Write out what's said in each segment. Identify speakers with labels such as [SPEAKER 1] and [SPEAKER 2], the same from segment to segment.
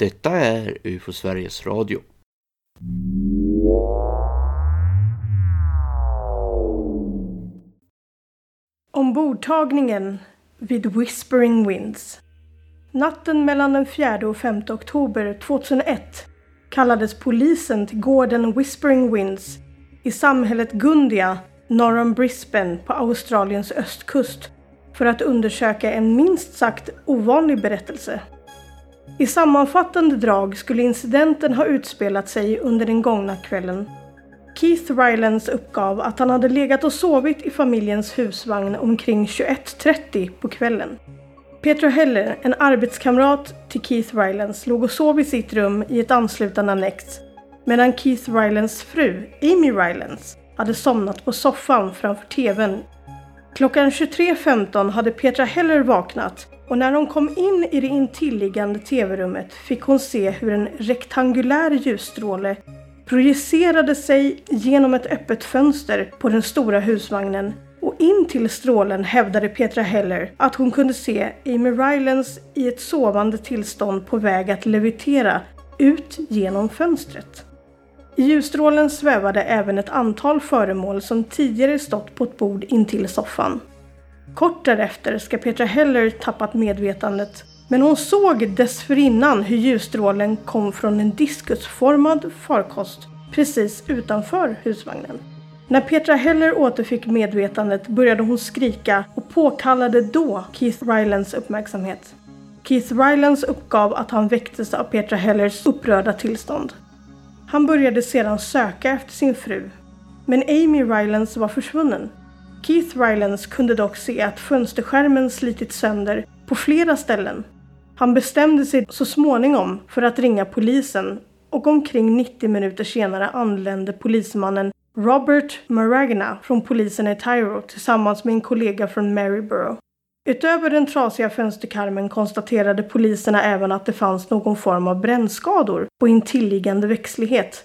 [SPEAKER 1] Detta är UFO Sveriges Radio.
[SPEAKER 2] Ombordtagningen vid Whispering Winds. Natten mellan den 4 och 5 oktober 2001 kallades polisen till gården Whispering Winds i samhället Gundia norr om Brisbane på Australiens östkust för att undersöka en minst sagt ovanlig berättelse. I sammanfattande drag skulle incidenten ha utspelat sig under den gångna kvällen. Keith Rylands uppgav att han hade legat och sovit i familjens husvagn omkring 21.30 på kvällen. Petra Heller, en arbetskamrat till Keith Rylands, låg och sov i sitt rum i ett anslutande annex medan Keith Rylands fru, Amy Rylands, hade somnat på soffan framför TVn. Klockan 23.15 hade Petra Heller vaknat och när hon kom in i det intilliggande TV-rummet fick hon se hur en rektangulär ljusstråle projicerade sig genom ett öppet fönster på den stora husvagnen och in till strålen hävdade Petra Heller att hon kunde se Amy Rylands i ett sovande tillstånd på väg att levitera ut genom fönstret. I ljusstrålen svävade även ett antal föremål som tidigare stått på ett bord intill soffan. Kort därefter ska Petra Heller tappat medvetandet men hon såg dessförinnan hur ljusstrålen kom från en diskusformad farkost precis utanför husvagnen. När Petra Heller återfick medvetandet började hon skrika och påkallade då Keith Rylands uppmärksamhet. Keith Rylands uppgav att han väcktes av Petra Hellers upprörda tillstånd. Han började sedan söka efter sin fru. Men Amy Rylance var försvunnen. Keith Rylance kunde dock se att fönsterskärmen slitit sönder på flera ställen. Han bestämde sig så småningom för att ringa polisen och omkring 90 minuter senare anlände polismannen Robert Maragna från polisen i Tyro tillsammans med en kollega från Maryborough. Utöver den trasiga fönsterkarmen konstaterade poliserna även att det fanns någon form av brännskador på intilliggande växtlighet.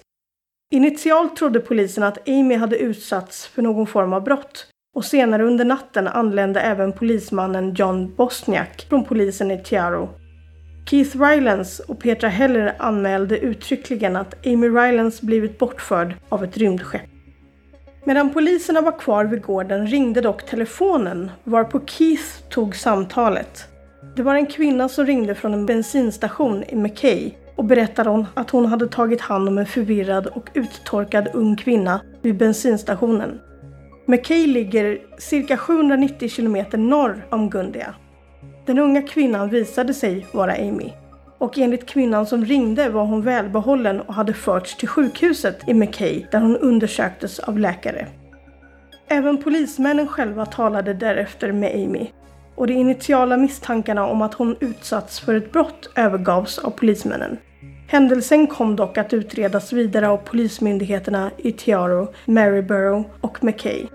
[SPEAKER 2] Initialt trodde polisen att Amy hade utsatts för någon form av brott och senare under natten anlände även polismannen John Bosniak från polisen i Tiaro. Keith Rylance och Petra Heller anmälde uttryckligen att Amy Rylance blivit bortförd av ett rymdskepp. Medan poliserna var kvar vid gården ringde dock telefonen varpå Keith tog samtalet. Det var en kvinna som ringde från en bensinstation i Mackay och berättade att hon hade tagit hand om en förvirrad och uttorkad ung kvinna vid bensinstationen. Mackay ligger cirka 790 kilometer norr om Gundia. Den unga kvinnan visade sig vara Amy och enligt kvinnan som ringde var hon välbehållen och hade förts till sjukhuset i Mackay där hon undersöktes av läkare. Även polismännen själva talade därefter med Amy och de initiala misstankarna om att hon utsatts för ett brott övergavs av polismännen. Händelsen kom dock att utredas vidare av polismyndigheterna i Tiaro, Maryborough och Mackay.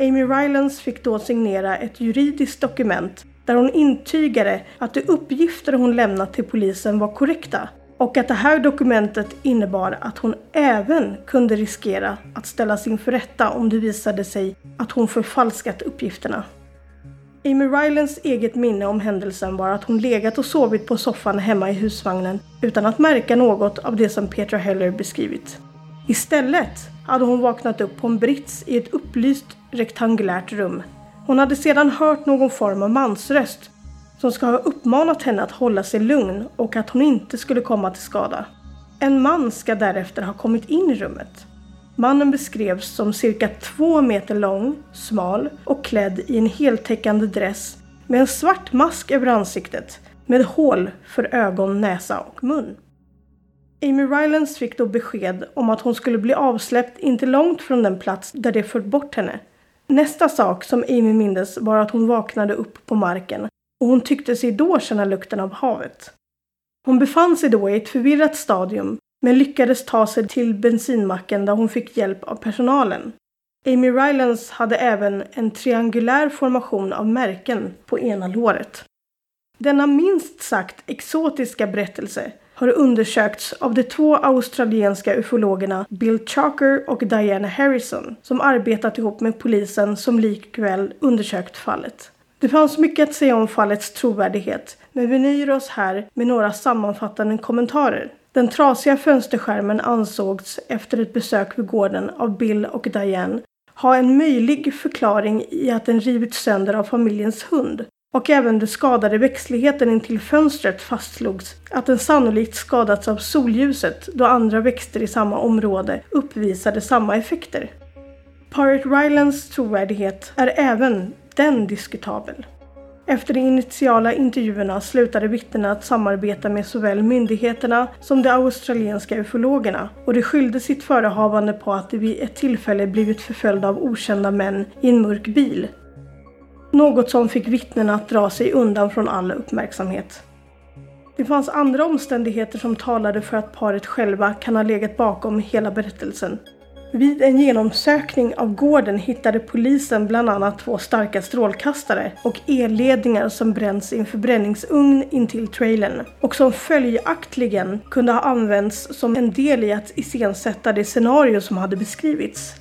[SPEAKER 2] Amy Rylands fick då signera ett juridiskt dokument där hon intygade att de uppgifter hon lämnat till polisen var korrekta och att det här dokumentet innebar att hon även kunde riskera att ställas inför rätta om det visade sig att hon förfalskat uppgifterna. Amy Rylands eget minne om händelsen var att hon legat och sovit på soffan hemma i husvagnen utan att märka något av det som Petra Heller beskrivit. Istället hade hon vaknat upp på en brits i ett upplyst rektangulärt rum hon hade sedan hört någon form av mansröst som ska ha uppmanat henne att hålla sig lugn och att hon inte skulle komma till skada. En man ska därefter ha kommit in i rummet. Mannen beskrevs som cirka två meter lång, smal och klädd i en heltäckande dress med en svart mask över ansiktet med hål för ögon, näsa och mun. Amy Rylands fick då besked om att hon skulle bli avsläppt inte långt från den plats där de fört bort henne Nästa sak som Amy mindes var att hon vaknade upp på marken och hon tyckte sig då känna lukten av havet. Hon befann sig då i ett förvirrat stadium men lyckades ta sig till bensinmacken där hon fick hjälp av personalen. Amy Rylands hade även en triangulär formation av märken på ena låret. Denna minst sagt exotiska berättelse har undersökts av de två australienska ufologerna Bill Chalker och Diana Harrison som arbetat ihop med polisen som likväl undersökt fallet. Det fanns mycket att säga om fallets trovärdighet men vi nöjer oss här med några sammanfattande kommentarer. Den trasiga fönsterskärmen ansågs efter ett besök vid gården av Bill och Diane ha en möjlig förklaring i att den rivits sönder av familjens hund och även den skadade växtligheten intill fönstret fastslogs att den sannolikt skadats av solljuset då andra växter i samma område uppvisade samma effekter. Pirate Rylands trovärdighet är även den diskutabel. Efter de initiala intervjuerna slutade vittnena att samarbeta med såväl myndigheterna som de australienska ufologerna och de skyllde sitt förehavande på att de vid ett tillfälle blivit förföljda av okända män i en mörk bil. Något som fick vittnena att dra sig undan från all uppmärksamhet. Det fanns andra omständigheter som talade för att paret själva kan ha legat bakom hela berättelsen vid en genomsökning av gården hittade polisen bland annat två starka strålkastare och elledningar som bränns i en förbränningsugn intill trailern och som följaktligen kunde ha använts som en del i att iscensätta det scenario som hade beskrivits.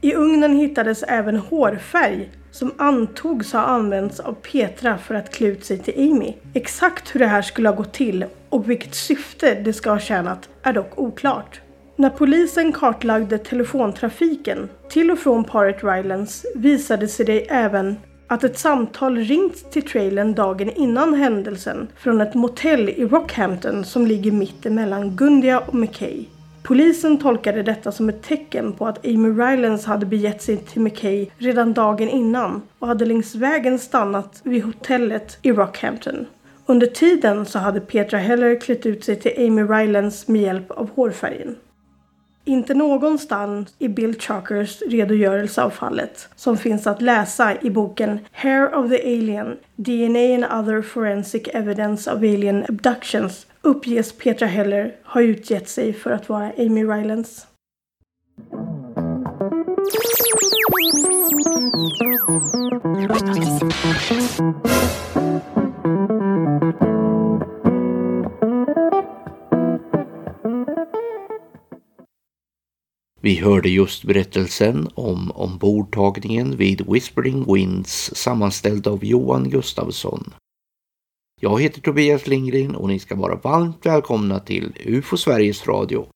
[SPEAKER 2] I ugnen hittades även hårfärg som antogs ha använts av Petra för att klä ut sig till Amy. Exakt hur det här skulle ha gått till och vilket syfte det ska ha tjänat är dock oklart. När polisen kartlagde telefontrafiken till och från Pirate Rylands visade sig det även att ett samtal ringts till trailern dagen innan händelsen från ett motell i Rockhampton som ligger mitt emellan Gundia och McKay. Polisen tolkade detta som ett tecken på att Amy Rylands hade begett sig till McKay redan dagen innan och hade längs vägen stannat vid hotellet i Rockhampton. Under tiden så hade Petra Heller klätt ut sig till Amy Rylands med hjälp av hårfärgen. Inte någonstans i Bill Chalkers redogörelse av fallet, som finns att läsa i boken Hair of the Alien, DNA and other forensic evidence of alien abductions, uppges Petra Heller ha utgett sig för att vara Amy Rylands.
[SPEAKER 1] Vi hörde just berättelsen om ombordtagningen vid Whispering Winds sammanställd av Johan Gustafsson. Jag heter Tobias Lindgren och ni ska vara varmt välkomna till UFO Sveriges Radio.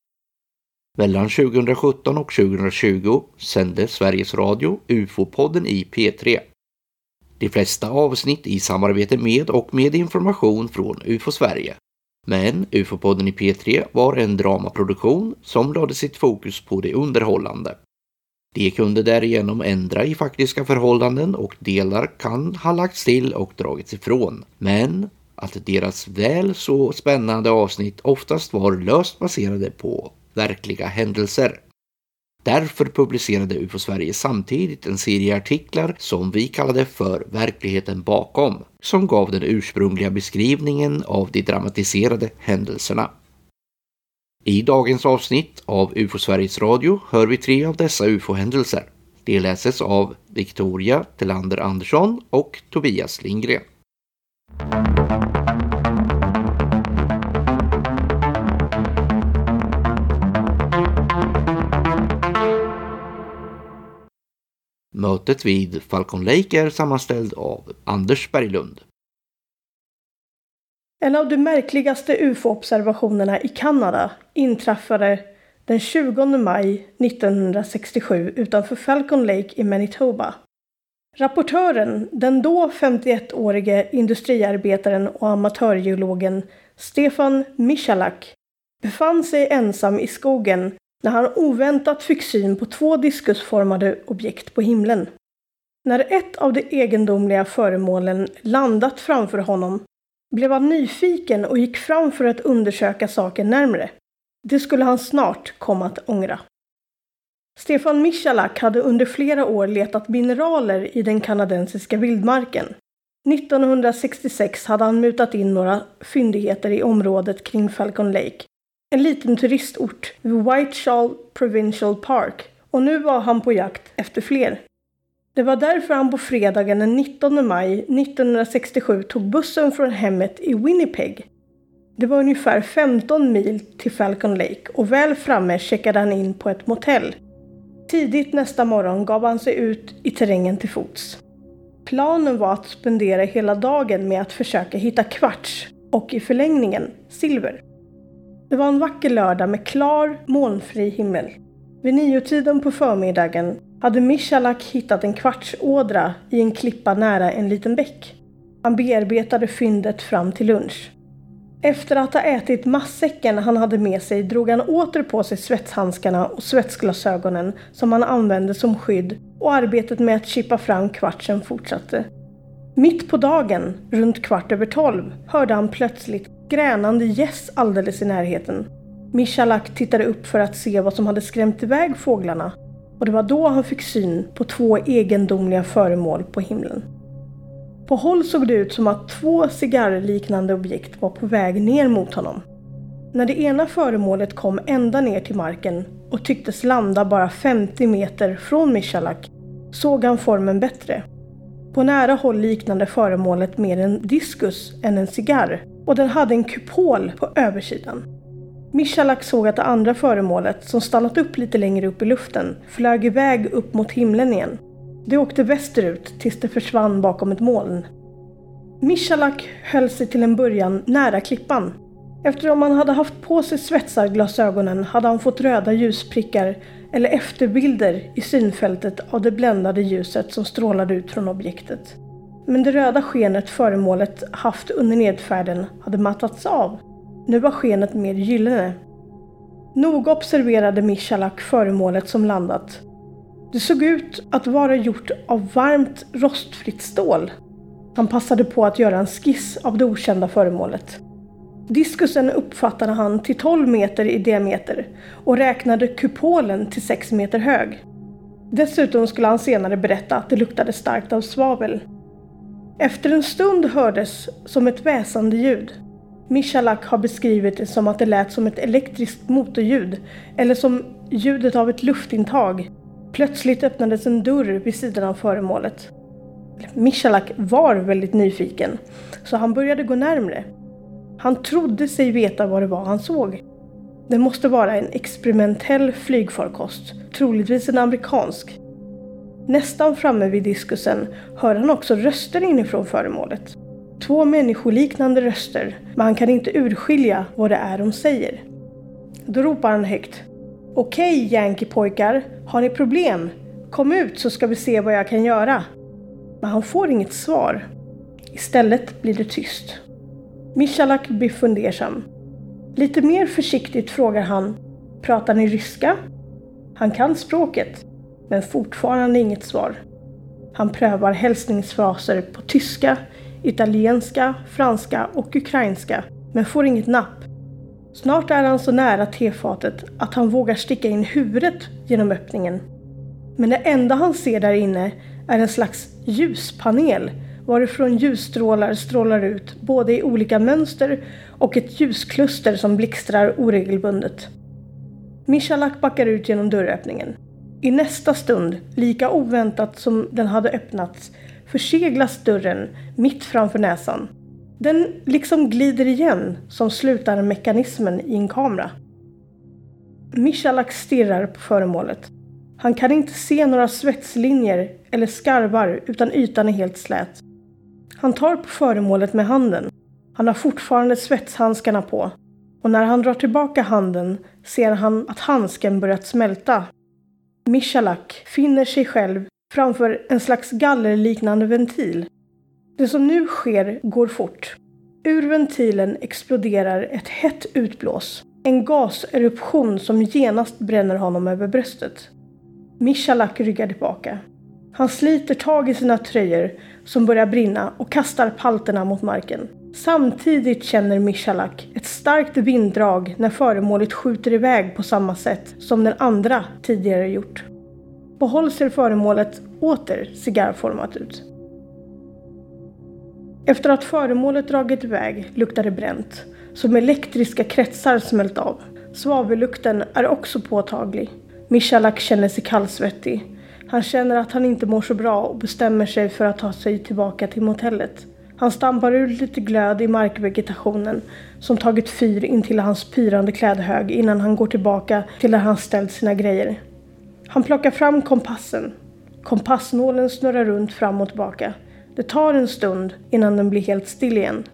[SPEAKER 1] Mellan 2017 och 2020 sände Sveriges Radio UFO-podden i P3. De flesta avsnitt i samarbete med och med information från UFO Sverige. Men UFO-podden i P3 var en dramaproduktion som lade sitt fokus på det underhållande. De kunde därigenom ändra i faktiska förhållanden och delar kan ha lagts till och dragits ifrån. Men att deras väl så spännande avsnitt oftast var löst baserade på verkliga händelser. Därför publicerade UFO Sverige samtidigt en serie artiklar som vi kallade för Verkligheten bakom, som gav den ursprungliga beskrivningen av de dramatiserade händelserna. I dagens avsnitt av UFO Sveriges Radio hör vi tre av dessa UFO-händelser. Det läses av Victoria Telander Andersson och Tobias Lindgren. Mötet vid Falcon Lake är sammanställd av Anders Berglund.
[SPEAKER 2] En av de märkligaste UFO-observationerna i Kanada inträffade den 20 maj 1967 utanför Falcon Lake i Manitoba. Rapportören, den då 51-årige industriarbetaren och amatörgeologen Stefan Michalak, befann sig ensam i skogen när han oväntat fick syn på två diskusformade objekt på himlen. När ett av de egendomliga föremålen landat framför honom blev han nyfiken och gick fram för att undersöka saken närmre. Det skulle han snart komma att ångra. Stefan Michalak hade under flera år letat mineraler i den kanadensiska vildmarken. 1966 hade han mutat in några fyndigheter i området kring Falcon Lake en liten turistort vid Whiteshall Provincial Park och nu var han på jakt efter fler. Det var därför han på fredagen den 19 maj 1967 tog bussen från hemmet i Winnipeg. Det var ungefär 15 mil till Falcon Lake och väl framme checkade han in på ett motell. Tidigt nästa morgon gav han sig ut i terrängen till fots. Planen var att spendera hela dagen med att försöka hitta kvarts och i förlängningen silver. Det var en vacker lördag med klar, molnfri himmel. Vid niotiden på förmiddagen hade Michalak hittat en kvartsådra i en klippa nära en liten bäck. Han bearbetade fyndet fram till lunch. Efter att ha ätit matsäcken han hade med sig drog han åter på sig svetshandskarna och svetsglasögonen som han använde som skydd och arbetet med att chippa fram kvartsen fortsatte. Mitt på dagen, runt kvart över tolv, hörde han plötsligt gränande gäss alldeles i närheten. Michalak tittade upp för att se vad som hade skrämt iväg fåglarna och det var då han fick syn på två egendomliga föremål på himlen. På håll såg det ut som att två cigarrliknande objekt var på väg ner mot honom. När det ena föremålet kom ända ner till marken och tycktes landa bara 50 meter från Michalak såg han formen bättre. På nära håll liknade föremålet mer en diskus än en cigarr och den hade en kupol på översidan. Michalak såg att det andra föremålet, som stannat upp lite längre upp i luften, flög iväg upp mot himlen igen. Det åkte västerut tills det försvann bakom ett moln. Michalak höll sig till en början nära klippan. Eftersom han hade haft på sig svetsarglasögonen hade han fått röda ljusprickar eller efterbilder i synfältet av det bländade ljuset som strålade ut från objektet. Men det röda skenet föremålet haft under nedfärden hade mattats av. Nu var skenet mer gyllene. Noga observerade Michalak föremålet som landat det såg ut att vara gjort av varmt rostfritt stål. Han passade på att göra en skiss av det okända föremålet. Diskusen uppfattade han till 12 meter i diameter och räknade kupolen till 6 meter hög. Dessutom skulle han senare berätta att det luktade starkt av svavel. Efter en stund hördes som ett väsande ljud. Michalak har beskrivit det som att det lät som ett elektriskt motorljud eller som ljudet av ett luftintag Plötsligt öppnades en dörr vid sidan av föremålet. Michalak var väldigt nyfiken, så han började gå närmre. Han trodde sig veta vad det var han såg. Det måste vara en experimentell flygfarkost, troligtvis en amerikansk. Nästan framme vid diskusen hör han också röster inifrån föremålet. Två människoliknande röster, men han kan inte urskilja vad det är de säger. Då ropar han högt. Okej, Yankee-pojkar, har ni problem? Kom ut så ska vi se vad jag kan göra. Men han får inget svar. Istället blir det tyst. Michalak blir fundersam. Lite mer försiktigt frågar han Pratar ni ryska? Han kan språket, men fortfarande inget svar. Han prövar hälsningsfraser på tyska, italienska, franska och ukrainska, men får inget napp. Snart är han så nära tefatet att han vågar sticka in huvudet genom öppningen. Men det enda han ser där inne är en slags ljuspanel varifrån ljusstrålar strålar ut både i olika mönster och ett ljuskluster som blixtrar oregelbundet. Michalak backar ut genom dörröppningen. I nästa stund, lika oväntat som den hade öppnats, förseglas dörren mitt framför näsan. Den liksom glider igen som slutar mekanismen i en kamera. Michalak stirrar på föremålet. Han kan inte se några svetslinjer eller skarvar utan ytan är helt slät. Han tar på föremålet med handen. Han har fortfarande svetshandskarna på och när han drar tillbaka handen ser han att handsken börjat smälta. Michalak finner sig själv framför en slags gallerliknande ventil det som nu sker går fort. Ur ventilen exploderar ett hett utblås. En gaseruption som genast bränner honom över bröstet. Michalak ryggar tillbaka. Han sliter tag i sina tröjor som börjar brinna och kastar palterna mot marken. Samtidigt känner Michalak ett starkt vinddrag när föremålet skjuter iväg på samma sätt som den andra tidigare gjort. På håll ser föremålet åter cigarrformat ut. Efter att föremålet dragit iväg luktar det bränt, som elektriska kretsar smält av. Svavellukten är också påtaglig. Michalak känner sig kallsvettig. Han känner att han inte mår så bra och bestämmer sig för att ta sig tillbaka till motellet. Han stampar ur lite glöd i markvegetationen som tagit fyr intill hans pyrande klädhög innan han går tillbaka till där han ställt sina grejer. Han plockar fram kompassen. Kompassnålen snurrar runt fram och tillbaka. Det tar en stund innan den blir helt still igen.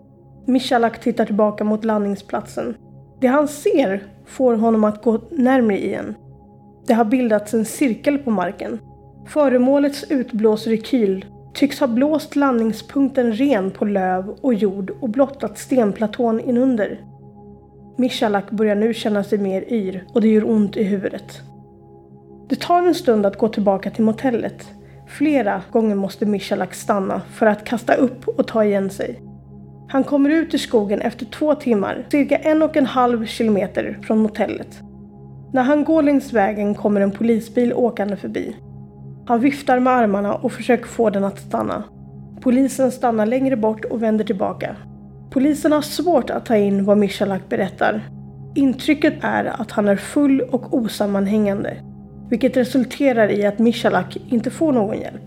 [SPEAKER 2] Michalak tittar tillbaka mot landningsplatsen. Det han ser får honom att gå närmre igen. Det har bildats en cirkel på marken. Föremålets utblåsrekyl tycks ha blåst landningspunkten ren på löv och jord och blottat stenplatån inunder. Michalak börjar nu känna sig mer yr och det gör ont i huvudet. Det tar en stund att gå tillbaka till motellet. Flera gånger måste Michalak stanna för att kasta upp och ta igen sig. Han kommer ut i skogen efter två timmar, cirka en och en halv kilometer från motellet. När han går längs vägen kommer en polisbil åkande förbi. Han viftar med armarna och försöker få den att stanna. Polisen stannar längre bort och vänder tillbaka. Polisen har svårt att ta in vad Michalak berättar. Intrycket är att han är full och osammanhängande, vilket resulterar i att Michalak inte får någon hjälp.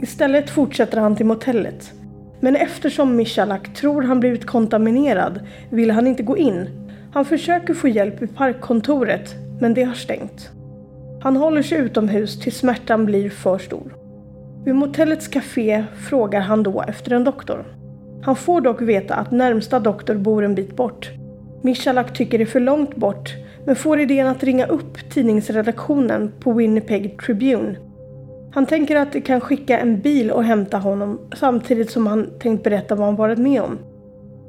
[SPEAKER 2] Istället fortsätter han till motellet. Men eftersom Michalak tror han blivit kontaminerad vill han inte gå in. Han försöker få hjälp i parkkontoret, men det har stängt. Han håller sig utomhus tills smärtan blir för stor. Vid motellets café frågar han då efter en doktor. Han får dock veta att närmsta doktor bor en bit bort. Michalak tycker det är för långt bort men får idén att ringa upp tidningsredaktionen på Winnipeg Tribune. Han tänker att de kan skicka en bil och hämta honom samtidigt som han tänkt berätta vad han varit med om.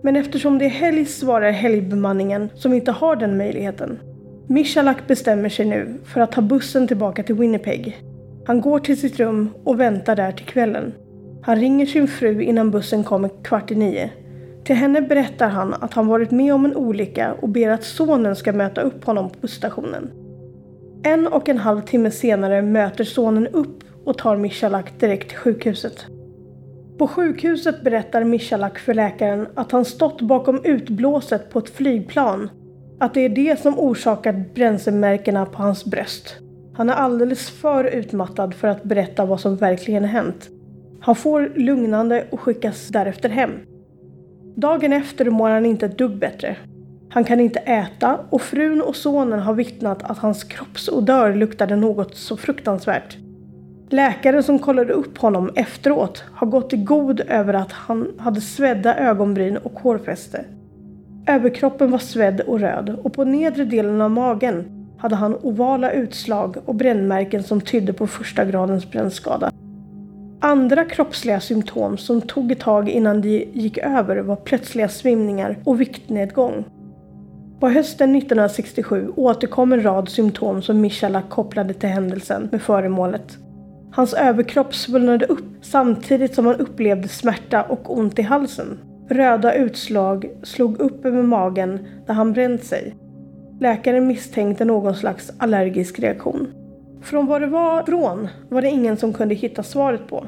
[SPEAKER 2] Men eftersom det är helg svarar helgbemanningen som inte har den möjligheten. Michalak bestämmer sig nu för att ta bussen tillbaka till Winnipeg. Han går till sitt rum och väntar där till kvällen. Han ringer sin fru innan bussen kommer kvart i nio. Till henne berättar han att han varit med om en olycka och ber att sonen ska möta upp honom på busstationen. En och en halv timme senare möter sonen upp och tar Michalak direkt till sjukhuset. På sjukhuset berättar Michalak för läkaren att han stått bakom utblåset på ett flygplan. Att det är det som orsakat bränslemärkena på hans bröst. Han är alldeles för utmattad för att berätta vad som verkligen hänt. Han får lugnande och skickas därefter hem. Dagen efter mår han inte ett dugg bättre. Han kan inte äta och frun och sonen har vittnat att hans kroppsodör luktade något så fruktansvärt. Läkaren som kollade upp honom efteråt har gått i god över att han hade svedda ögonbryn och hårfäste. Överkroppen var svedd och röd och på nedre delen av magen hade han ovala utslag och brännmärken som tydde på första gradens brännskada. Andra kroppsliga symptom som tog ett tag innan de gick över var plötsliga svimningar och viktnedgång. På hösten 1967 återkom en rad symptom som Michalak kopplade till händelsen med föremålet. Hans överkropp svullnade upp samtidigt som han upplevde smärta och ont i halsen. Röda utslag slog upp över magen där han bränt sig. Läkaren misstänkte någon slags allergisk reaktion. Från vad det var från var det ingen som kunde hitta svaret på.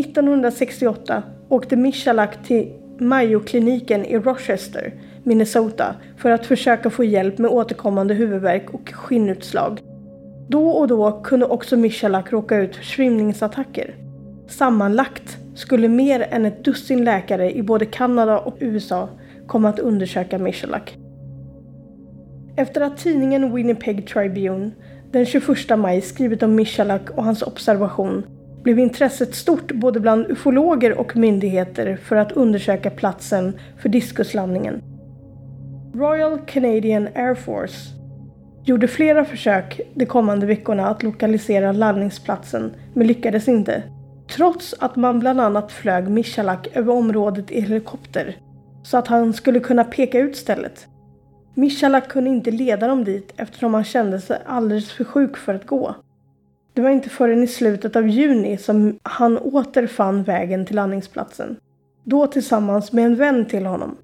[SPEAKER 2] 1968 åkte Michalak till Mayo-kliniken i Rochester, Minnesota för att försöka få hjälp med återkommande huvudvärk och skinnutslag. Då och då kunde också Michalak råka ut för svimningsattacker. Sammanlagt skulle mer än ett dussin läkare i både Kanada och USA komma att undersöka Michalak. Efter att tidningen Winnipeg Tribune den 21 maj skrivit om Michalak och hans observation blev intresset stort både bland ufologer och myndigheter för att undersöka platsen för diskuslandningen. Royal Canadian Air Force gjorde flera försök de kommande veckorna att lokalisera landningsplatsen men lyckades inte. Trots att man bland annat flög Michalak över området i helikopter så att han skulle kunna peka ut stället. Michalak kunde inte leda dem dit eftersom han kände sig alldeles för sjuk för att gå. Det var inte förrän i slutet av juni som han åter fann vägen till landningsplatsen. Då tillsammans med en vän till honom.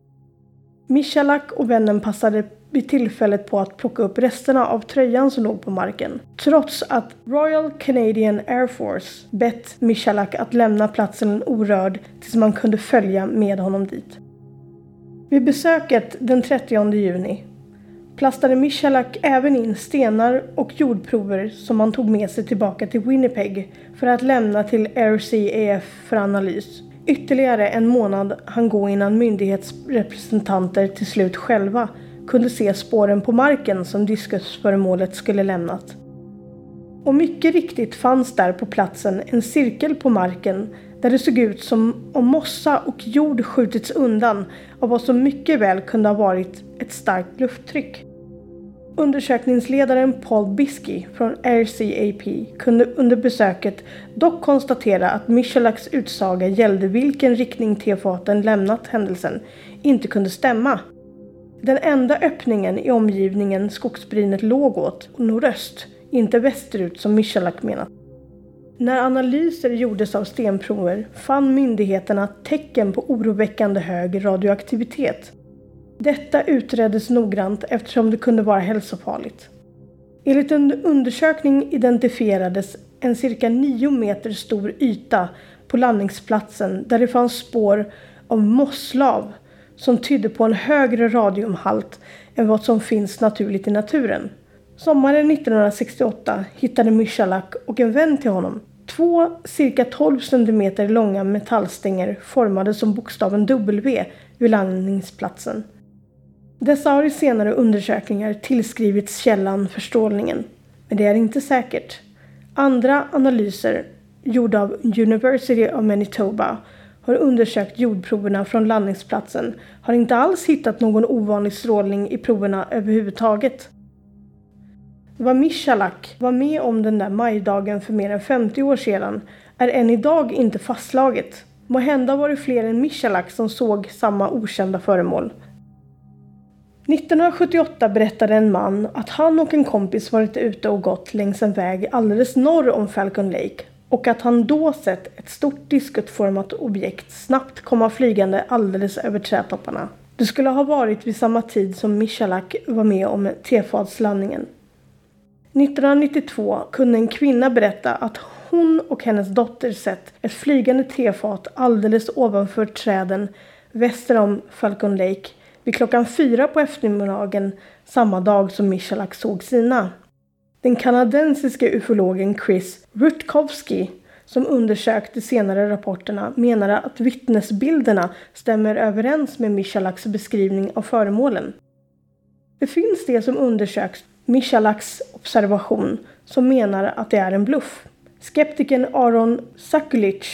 [SPEAKER 2] Michalak och vännen passade vid tillfället på att plocka upp resterna av tröjan som låg på marken. Trots att Royal Canadian Air Force bett Michalak att lämna platsen orörd tills man kunde följa med honom dit. Vid besöket den 30 juni plastade Michalak även in stenar och jordprover som han tog med sig tillbaka till Winnipeg för att lämna till RCAF för analys. Ytterligare en månad hann gå innan myndighetsrepresentanter till slut själva kunde se spåren på marken som diskusföremålet skulle lämnat. Och mycket riktigt fanns där på platsen en cirkel på marken där det såg ut som om mossa och jord skjutits undan av vad som mycket väl kunde ha varit ett starkt lufttryck. Undersökningsledaren Paul Biskey från RCAP kunde under besöket dock konstatera att Michalaks utsaga gällde vilken riktning tefaten lämnat händelsen inte kunde stämma. Den enda öppningen i omgivningen skogsbrynet låg åt, nordöst, inte västerut som Michalak menat. När analyser gjordes av stenprover fann myndigheterna tecken på oroväckande hög radioaktivitet. Detta utreddes noggrant eftersom det kunde vara hälsofarligt. Enligt en undersökning identifierades en cirka 9 meter stor yta på landningsplatsen där det fanns spår av mosslav som tydde på en högre radiumhalt än vad som finns naturligt i naturen. Sommaren 1968 hittade Michalak och en vän till honom två cirka 12 cm långa metallstänger formade som bokstaven W vid landningsplatsen. Dessa har i senare undersökningar tillskrivits källan för strålningen, men det är inte säkert. Andra analyser, gjorda av University of Manitoba, har undersökt jordproverna från landningsplatsen har inte alls hittat någon ovanlig strålning i proverna överhuvudtaget. Vad Michalak var med om den där majdagen för mer än 50 år sedan är än idag inte fastslaget. Må hända var det fler än Michalak som såg samma okända föremål. 1978 berättade en man att han och en kompis varit ute och gått längs en väg alldeles norr om Falcon Lake och att han då sett ett stort diskutformat objekt snabbt komma flygande alldeles över trädtopparna. Det skulle ha varit vid samma tid som Michalak var med om tefatslandningen. 1992 kunde en kvinna berätta att hon och hennes dotter sett ett flygande tefat alldeles ovanför träden väster om Falcon Lake vid klockan fyra på eftermiddagen samma dag som Michalak såg sina. Den kanadensiska ufologen Chris Rutkowski som undersökt de senare rapporterna menade att vittnesbilderna stämmer överens med Michalaks beskrivning av föremålen. Det finns de som undersökt Michalaks observation som menar att det är en bluff. Skeptikern Aron Sakulic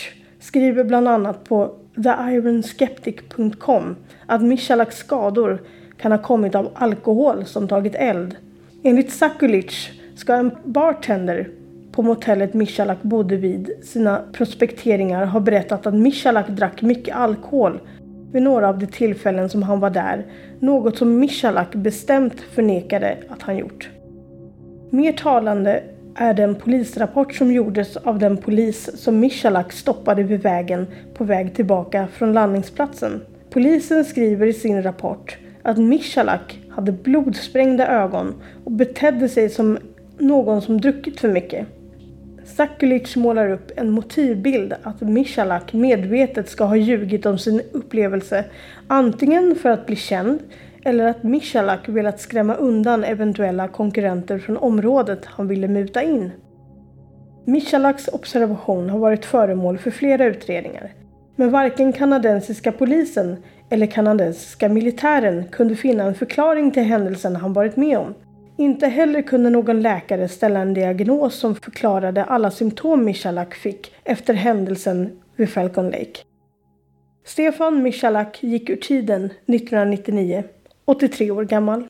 [SPEAKER 2] skriver bland annat på theironsceptic.com att Michalaks skador kan ha kommit av alkohol som tagit eld. Enligt Sakulic ska en bartender på motellet Michalak bodde vid sina prospekteringar ha berättat att Michalak drack mycket alkohol vid några av de tillfällen som han var där, något som Michalak bestämt förnekade att han gjort. Mer talande är den polisrapport som gjordes av den polis som Michalak stoppade vid vägen på väg tillbaka från landningsplatsen. Polisen skriver i sin rapport att Michalak hade blodsprängda ögon och betedde sig som någon som druckit för mycket. Sakulic målar upp en motivbild att Michalak medvetet ska ha ljugit om sin upplevelse antingen för att bli känd eller att Michalak velat skrämma undan eventuella konkurrenter från området han ville muta in. Michalaks observation har varit föremål för flera utredningar, men varken kanadensiska polisen eller kanadensiska militären kunde finna en förklaring till händelsen han varit med om. Inte heller kunde någon läkare ställa en diagnos som förklarade alla symptom Michalak fick efter händelsen vid Falcon Lake. Stefan Michalak gick ur tiden 1999 83 år gammal.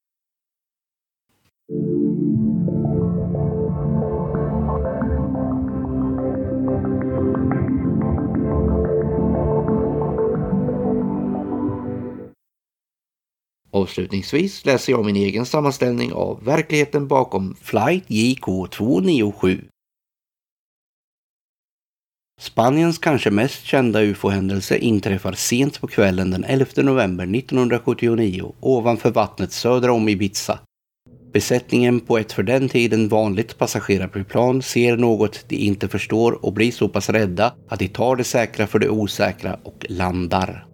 [SPEAKER 1] Avslutningsvis läser jag min egen sammanställning av verkligheten bakom flight JK 297 Spaniens kanske mest kända ufo-händelse inträffar sent på kvällen den 11 november 1979 ovanför vattnet söder om Ibiza. Besättningen på ett för den tiden vanligt passagerarplan ser något de inte förstår och blir så pass rädda att de tar det säkra för det osäkra och landar.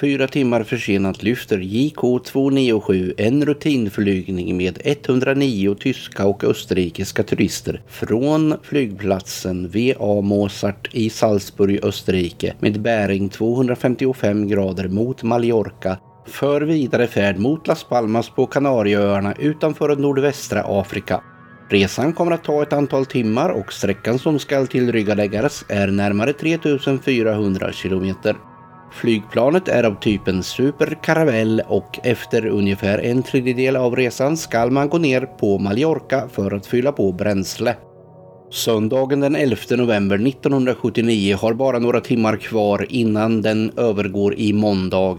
[SPEAKER 1] Fyra timmar försenat lyfter JK 297 en rutinflygning med 109 tyska och österrikiska turister från flygplatsen VA Mozart i Salzburg, Österrike med bäring 255 grader mot Mallorca för vidare färd mot Las Palmas på Kanarieöarna utanför nordvästra Afrika. Resan kommer att ta ett antal timmar och sträckan som ska tillryggaläggas är närmare 3400 kilometer. Flygplanet är av typen Super Caravelle och efter ungefär en tredjedel av resan ska man gå ner på Mallorca för att fylla på bränsle. Söndagen den 11 november 1979 har bara några timmar kvar innan den övergår i måndag.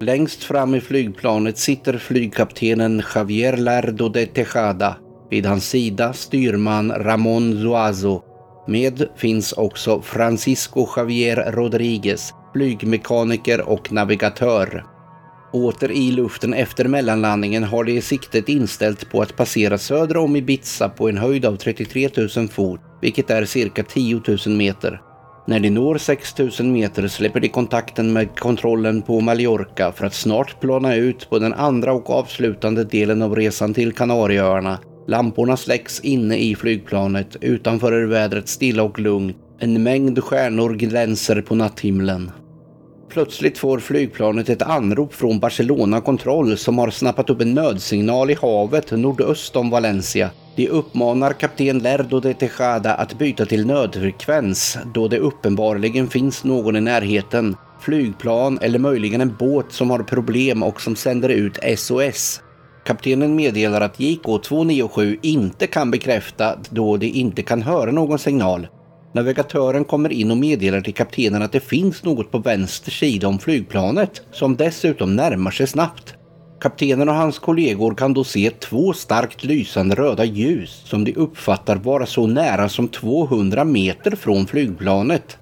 [SPEAKER 1] Längst fram i flygplanet sitter flygkaptenen Javier Lardo de Tejada. Vid hans sida styrman Ramon Zuazo. Med finns också Francisco Javier Rodriguez, flygmekaniker och navigatör. Åter i luften efter mellanlandningen har de siktet inställt på att passera söder om Ibiza på en höjd av 33 000 fot, vilket är cirka 10 000 meter. När de når 6 000 meter släpper de kontakten med kontrollen på Mallorca för att snart plana ut på den andra och avslutande delen av resan till Kanarieöarna. Lamporna släcks inne i flygplanet, utanför är vädret stilla och lugnt. En mängd stjärnor glänser på natthimlen. Plötsligt får flygplanet ett anrop från Barcelona Kontroll som har snappat upp en nödsignal i havet nordöst om Valencia. De uppmanar kapten Lerdo de Tejada att byta till nödfrekvens då det uppenbarligen finns någon i närheten. Flygplan eller möjligen en båt som har problem och som sänder ut SOS. Kaptenen meddelar att JK 297 inte kan bekräfta då de inte kan höra någon signal. Navigatören kommer in och meddelar till kaptenen att det finns något på vänster sida om flygplanet som dessutom närmar sig snabbt. Kaptenen och hans kollegor kan då se två starkt lysande röda ljus som de uppfattar vara så nära som 200 meter från flygplanet.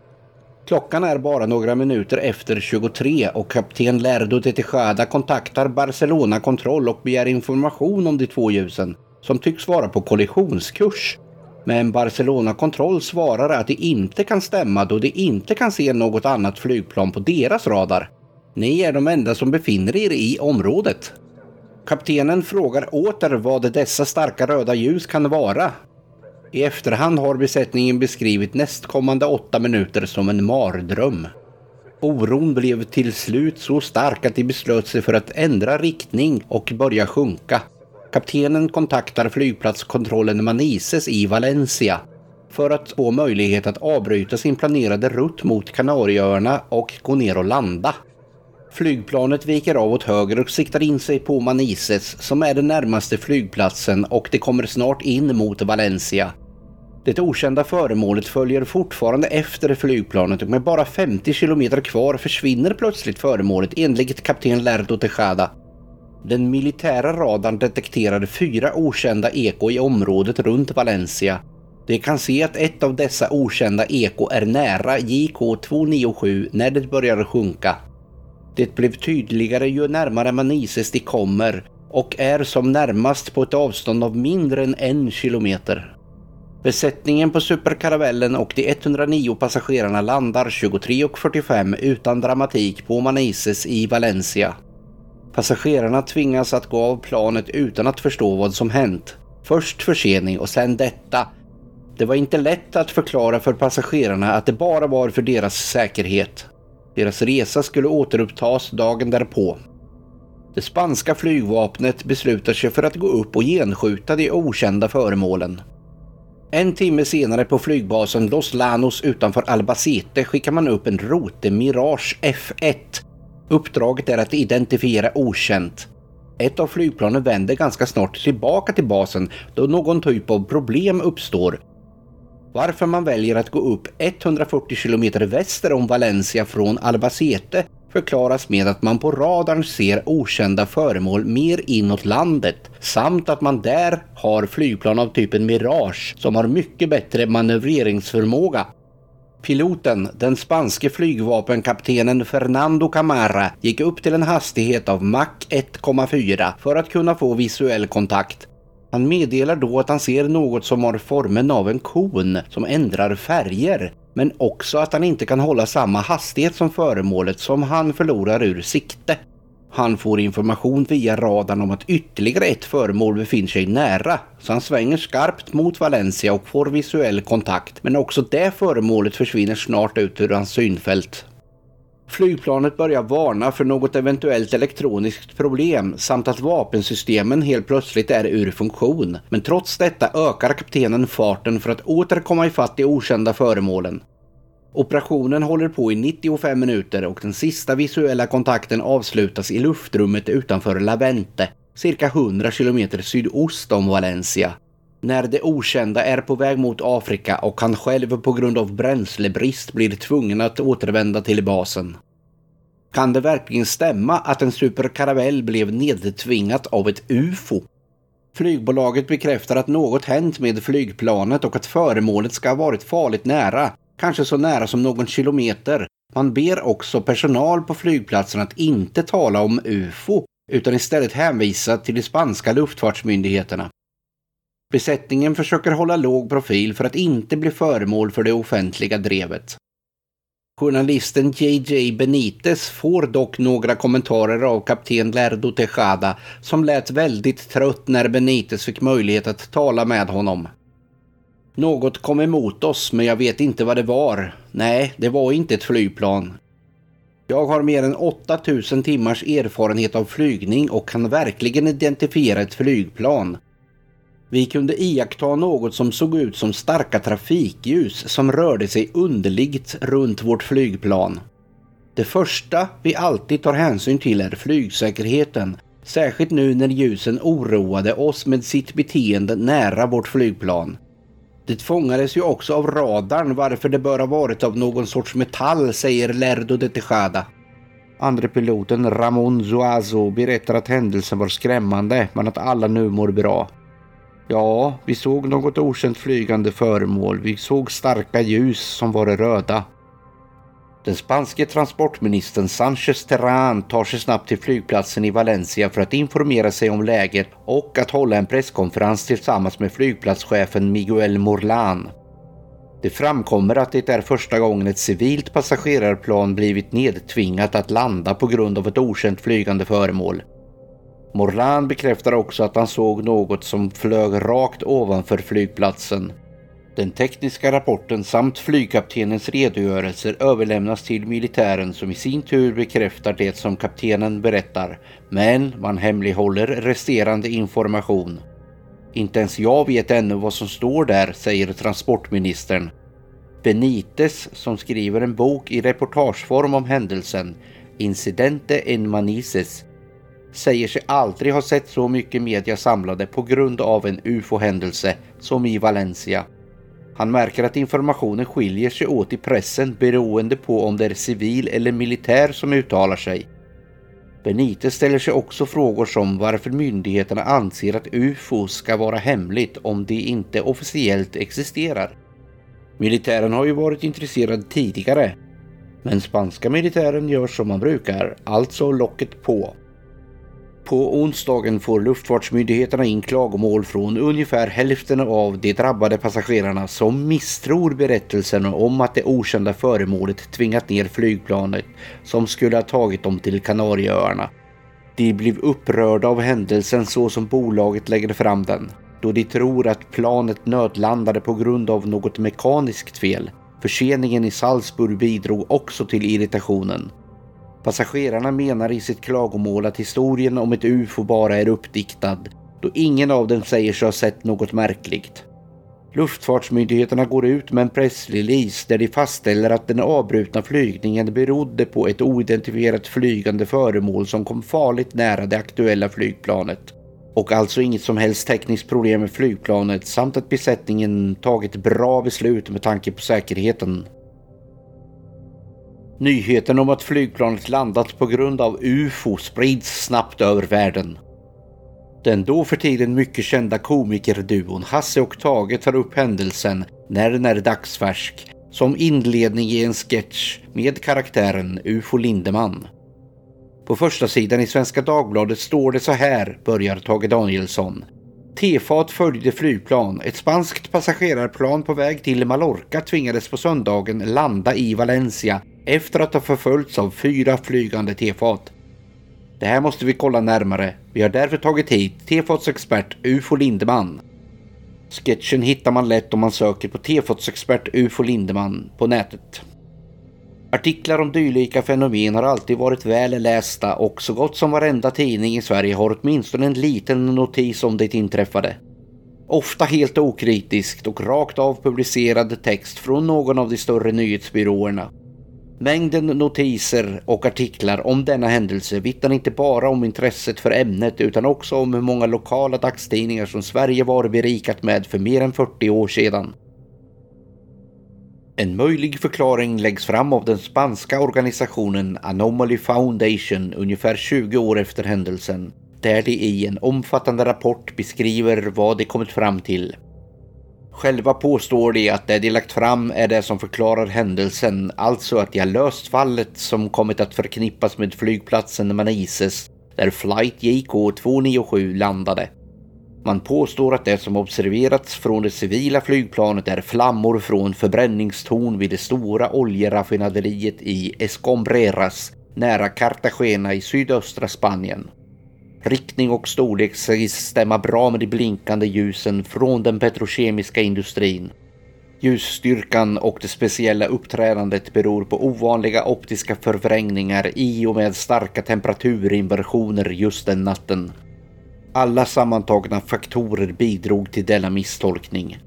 [SPEAKER 1] Klockan är bara några minuter efter 23 och kapten Lerdo de Tejada kontaktar Barcelona kontroll och begär information om de två ljusen som tycks vara på kollisionskurs. Men Barcelona kontroll svarar att det inte kan stämma då de inte kan se något annat flygplan på deras radar. Ni är de enda som befinner er i området. Kaptenen frågar åter vad dessa starka röda ljus kan vara. I efterhand har besättningen beskrivit nästkommande åtta minuter som en mardröm. Oron blev till slut så stark att de beslöt sig för att ändra riktning och börja sjunka. Kaptenen kontaktar flygplatskontrollen Manises i Valencia för att få möjlighet att avbryta sin planerade rutt mot Kanarieöarna och gå ner och landa. Flygplanet viker av åt höger och siktar in sig på Manises som är den närmaste flygplatsen och det kommer snart in mot Valencia. Det okända föremålet följer fortfarande efter flygplanet och med bara 50 kilometer kvar försvinner plötsligt föremålet enligt kapten Lerdo Tejada den militära radarn detekterade fyra okända eko i området runt Valencia. De kan se att ett av dessa okända eko är nära JK297 när det börjar sjunka. Det blev tydligare ju närmare Manises de kommer och är som närmast på ett avstånd av mindre än en kilometer. Besättningen på superkaravellen och de 109 passagerarna landar 23.45 utan dramatik på Manises i Valencia. Passagerarna tvingas att gå av planet utan att förstå vad som hänt. Först försening och sen detta. Det var inte lätt att förklara för passagerarna att det bara var för deras säkerhet. Deras resa skulle återupptas dagen därpå. Det spanska flygvapnet beslutar sig för att gå upp och genskjuta de okända föremålen. En timme senare på flygbasen Los Lanos utanför Albacete skickar man upp en Rote Mirage F1 Uppdraget är att identifiera okänt. Ett av flygplanen vänder ganska snart tillbaka till basen då någon typ av problem uppstår. Varför man väljer att gå upp 140 km väster om Valencia från Albacete förklaras med att man på radarn ser okända föremål mer inåt landet samt att man där har flygplan av typen Mirage som har mycket bättre manövreringsförmåga Piloten, den spanske flygvapenkaptenen Fernando Camara, gick upp till en hastighet av Mach 1,4 för att kunna få visuell kontakt. Han meddelar då att han ser något som har formen av en kon som ändrar färger, men också att han inte kan hålla samma hastighet som föremålet som han förlorar ur sikte. Han får information via radarn om att ytterligare ett föremål befinner sig nära, så han svänger skarpt mot Valencia och får visuell kontakt. Men också det föremålet försvinner snart ut ur hans synfält. Flygplanet börjar varna för något eventuellt elektroniskt problem samt att vapensystemen helt plötsligt är ur funktion. Men trots detta ökar kaptenen farten för att åter komma ifatt de okända föremålen. Operationen håller på i 95 minuter och den sista visuella kontakten avslutas i luftrummet utanför Lavente, cirka 100 km sydost om Valencia. När det okända är på väg mot Afrika och han själv på grund av bränslebrist blir tvungen att återvända till basen. Kan det verkligen stämma att en Super Caravelle blev nedtvingat av ett UFO? Flygbolaget bekräftar att något hänt med flygplanet och att föremålet ska ha varit farligt nära, kanske så nära som någon kilometer. Man ber också personal på flygplatsen att inte tala om UFO utan istället hänvisa till de spanska luftfartsmyndigheterna. Besättningen försöker hålla låg profil för att inte bli föremål för det offentliga drevet. Journalisten JJ Benitez får dock några kommentarer av kapten Lerdo Tejada som lät väldigt trött när Benitez fick möjlighet att tala med honom. Något kom emot oss men jag vet inte vad det var. Nej, det var inte ett flygplan. Jag har mer än 8000 timmars erfarenhet av flygning och kan verkligen identifiera ett flygplan. Vi kunde iaktta något som såg ut som starka trafikljus som rörde sig underligt runt vårt flygplan. Det första vi alltid tar hänsyn till är flygsäkerheten, särskilt nu när ljusen oroade oss med sitt beteende nära vårt flygplan. Det fångades ju också av radarn varför det bör ha varit av någon sorts metall, säger Lerdo de Tejada. Andre piloten Ramon Zuazo berättar att händelsen var skrämmande men att alla nu mår bra. Ja, vi såg något okänt flygande föremål. Vi såg starka ljus som var röda. Den spanske transportministern Sanchez Terran tar sig snabbt till flygplatsen i Valencia för att informera sig om läget och att hålla en presskonferens tillsammans med flygplatschefen Miguel Morlan. Det framkommer att det är första gången ett civilt passagerarplan blivit nedtvingat att landa på grund av ett okänt flygande föremål. Morlan bekräftar också att han såg något som flög rakt ovanför flygplatsen. Den tekniska rapporten samt flygkaptenens redogörelser överlämnas till militären som i sin tur bekräftar det som kaptenen berättar. Men man hemlighåller resterande information. Inte ens jag vet ännu vad som står där, säger transportministern. Benitez, som skriver en bok i reportageform om händelsen, Incidente en Manises, säger sig aldrig ha sett så mycket media samlade på grund av en ufo-händelse som i Valencia. Han märker att informationen skiljer sig åt i pressen beroende på om det är civil eller militär som uttalar sig. Benite ställer sig också frågor som varför myndigheterna anser att ufo ska vara hemligt om det inte officiellt existerar. Militären har ju varit intresserad tidigare, men spanska militären gör som man brukar, alltså locket på. På onsdagen får luftfartsmyndigheterna in klagomål från ungefär hälften av de drabbade passagerarna som misstror berättelsen om att det okända föremålet tvingat ner flygplanet som skulle ha tagit dem till Kanarieöarna. De blev upprörda av händelsen så som bolaget lägger fram den, då de tror att planet nödlandade på grund av något mekaniskt fel. Förseningen i Salzburg bidrog också till irritationen. Passagerarna menar i sitt klagomål att historien om ett UFO bara är uppdiktad då ingen av dem säger sig ha sett något märkligt. Luftfartsmyndigheterna går ut med en pressrelease där de fastställer att den avbrutna flygningen berodde på ett oidentifierat flygande föremål som kom farligt nära det aktuella flygplanet och alltså inget som helst tekniskt problem med flygplanet samt att besättningen tagit bra beslut med tanke på säkerheten. Nyheten om att flygplanet landat på grund av UFO sprids snabbt över världen. Den då för tiden mycket kända komikerduon Hasse och Tage tar upp händelsen när den är dagsfärsk som inledning i en sketch med karaktären UFO Lindeman. På första sidan i Svenska Dagbladet står det så här, börjar Tage Danielsson. Tefat följde flygplan. Ett spanskt passagerarplan på väg till Mallorca tvingades på söndagen landa i Valencia efter att ha förföljts av fyra flygande tefat. Det här måste vi kolla närmare. Vi har därför tagit hit Tefats expert UFO Lindeman. Sketchen hittar man lätt om man söker på Tefats expert UFO Lindeman på nätet. Artiklar om dylika fenomen har alltid varit väl lästa och så gott som varenda tidning i Sverige har åtminstone en liten notis om det inträffade. Ofta helt okritiskt och rakt av publicerad text från någon av de större nyhetsbyråerna. Mängden notiser och artiklar om denna händelse vittnar inte bara om intresset för ämnet utan också om hur många lokala dagstidningar som Sverige var berikat med för mer än 40 år sedan. En möjlig förklaring läggs fram av den spanska organisationen Anomaly Foundation ungefär 20 år efter händelsen, där de i en omfattande rapport beskriver vad de kommit fram till. Själva påstår de att det de lagt fram är det som förklarar händelsen, alltså att de har löst fallet som kommit att förknippas med flygplatsen Manises, där flight JK 297 landade. Man påstår att det som observerats från det civila flygplanet är flammor från förbränningstorn vid det stora oljeraffinaderiet i Escombreras nära Cartagena i sydöstra Spanien. Riktning och storlek sägs stämma bra med de blinkande ljusen från den petrokemiska industrin. Ljusstyrkan och det speciella uppträdandet beror på ovanliga optiska förvrängningar i och med starka temperaturinversioner just den natten. Alla sammantagna faktorer bidrog till denna misstolkning.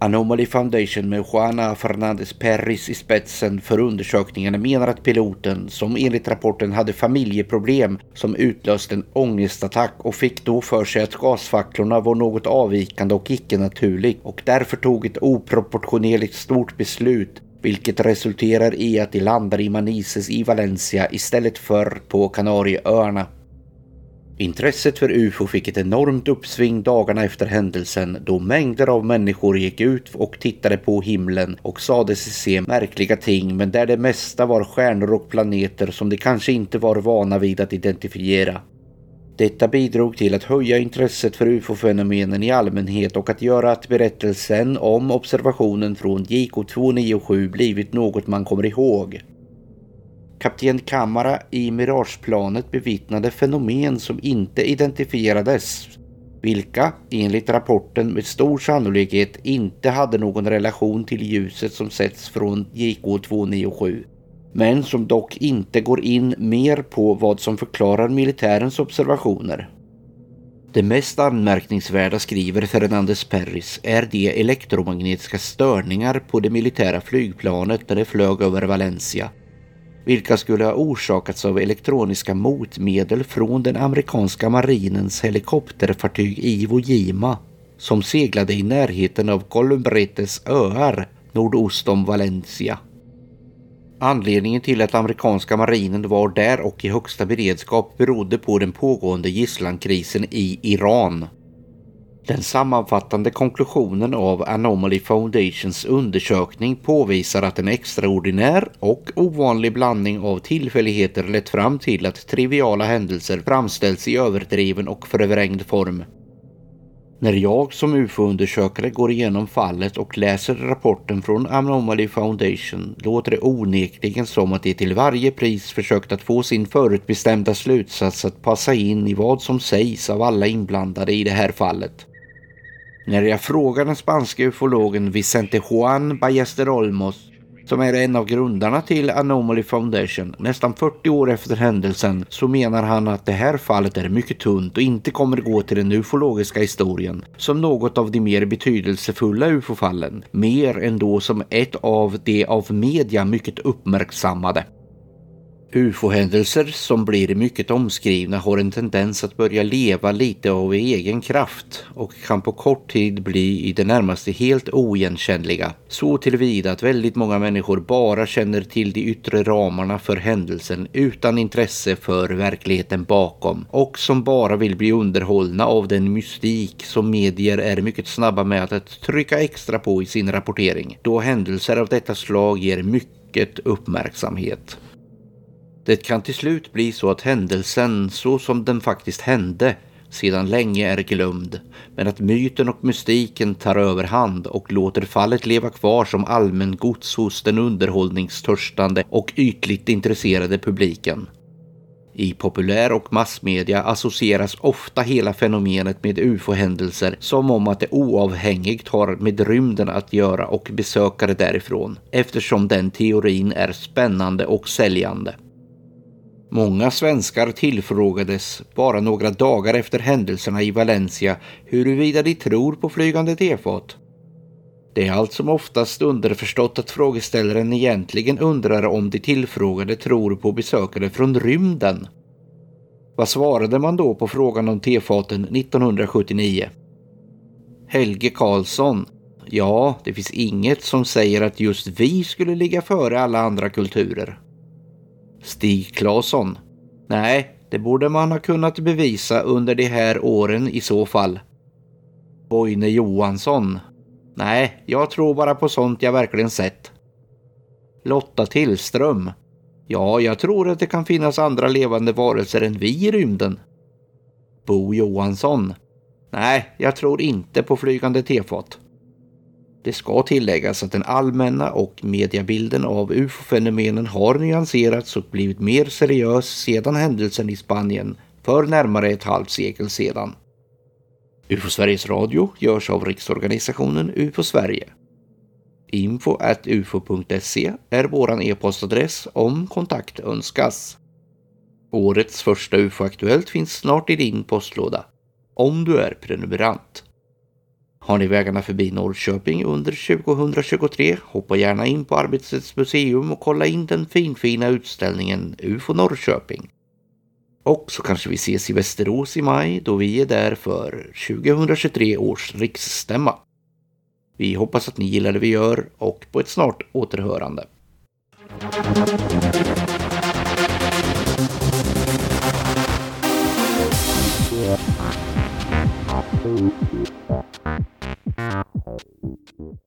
[SPEAKER 1] Anomaly Foundation med Juana Fernandez Perris i spetsen för undersökningarna menar att piloten, som enligt rapporten hade familjeproblem, som utlöste en ångestattack och fick då för sig att gasfacklorna var något avvikande och icke-naturligt och därför tog ett oproportionerligt stort beslut vilket resulterar i att de landar i Manises i Valencia istället för på Kanarieöarna. Intresset för UFO fick ett enormt uppsving dagarna efter händelsen då mängder av människor gick ut och tittade på himlen och sade sig se märkliga ting men där det mesta var stjärnor och planeter som de kanske inte var vana vid att identifiera. Detta bidrog till att höja intresset för UFO-fenomenen i allmänhet och att göra att berättelsen om observationen från JK297 blivit något man kommer ihåg. Kapten Kamara i Mirageplanet bevittnade fenomen som inte identifierades, vilka enligt rapporten med stor sannolikhet inte hade någon relation till ljuset som sätts från JK297, men som dock inte går in mer på vad som förklarar militärens observationer. Det mest anmärkningsvärda, skriver Fernandez Perris, är de elektromagnetiska störningar på det militära flygplanet när det flög över Valencia vilka skulle ha orsakats av elektroniska motmedel från den amerikanska marinens helikopterfartyg Iwo Jima som seglade i närheten av Columbretes öar nordost om Valencia. Anledningen till att amerikanska marinen var där och i högsta beredskap berodde på den pågående gisslankrisen i Iran den sammanfattande konklusionen av Anomaly Foundations undersökning påvisar att en extraordinär och ovanlig blandning av tillfälligheter lett fram till att triviala händelser framställs i överdriven och förvrängd form. När jag som UFO-undersökare går igenom fallet och läser rapporten från Anomaly Foundation låter det onekligen som att de till varje pris försökt att få sin förutbestämda slutsats att passa in i vad som sägs av alla inblandade i det här fallet. När jag frågar den spanska ufologen Vicente Juan Ballester Olmos som är en av grundarna till Anomaly Foundation, nästan 40 år efter händelsen så menar han att det här fallet är mycket tunt och inte kommer gå till den ufologiska historien som något av de mer betydelsefulla ufo-fallen, mer än då som ett av de av media mycket uppmärksammade. UFO-händelser som blir mycket omskrivna har en tendens att börja leva lite av egen kraft och kan på kort tid bli i det närmaste helt oigenkännliga. Så tillvida att väldigt många människor bara känner till de yttre ramarna för händelsen utan intresse för verkligheten bakom och som bara vill bli underhållna av den mystik som medier är mycket snabba med att trycka extra på i sin rapportering då händelser av detta slag ger mycket uppmärksamhet. Det kan till slut bli så att händelsen, så som den faktiskt hände, sedan länge är glömd, men att myten och mystiken tar överhand och låter fallet leva kvar som allmän gods hos den underhållningstörstande och ytligt intresserade publiken. I populär och massmedia associeras ofta hela fenomenet med ufo-händelser som om att det oavhängigt har med rymden att göra och besökare därifrån eftersom den teorin är spännande och säljande. Många svenskar tillfrågades bara några dagar efter händelserna i Valencia huruvida de tror på flygande tefat. Det är allt som oftast underförstått att frågeställaren egentligen undrar om de tillfrågade tror på besökare från rymden. Vad svarade man då på frågan om tefaten 1979? Helge Karlsson. Ja, det finns inget som säger att just vi skulle ligga före alla andra kulturer. Stig Claesson. Nej, det borde man ha kunnat bevisa under de här åren i så fall. Boine Johansson. Nej, jag tror bara på sånt jag verkligen sett. Lotta Tillström. Ja, jag tror att det kan finnas andra levande varelser än vi i rymden. Bo Johansson. Nej, jag tror inte på flygande tefat. Det ska tilläggas att den allmänna och mediabilden av ufo-fenomenen har nyanserats och blivit mer seriös sedan händelsen i Spanien för närmare ett halvt sekel sedan. UFO Sveriges Radio görs av riksorganisationen UFO Sverige. Info ufo.se är vår e-postadress om kontakt önskas. Årets första UFO-aktuellt finns snart i din postlåda, om du är prenumerant. Har ni vägarna förbi Norrköping under 2023, hoppa gärna in på Arbetets museum och kolla in den finfina utställningen UFO Norrköping. Och så kanske vi ses i Västerås i maj då vi är där för 2023 års riksstämma. Vi hoppas att ni gillar det vi gör och på ett snart återhörande. Yeah. Thank you.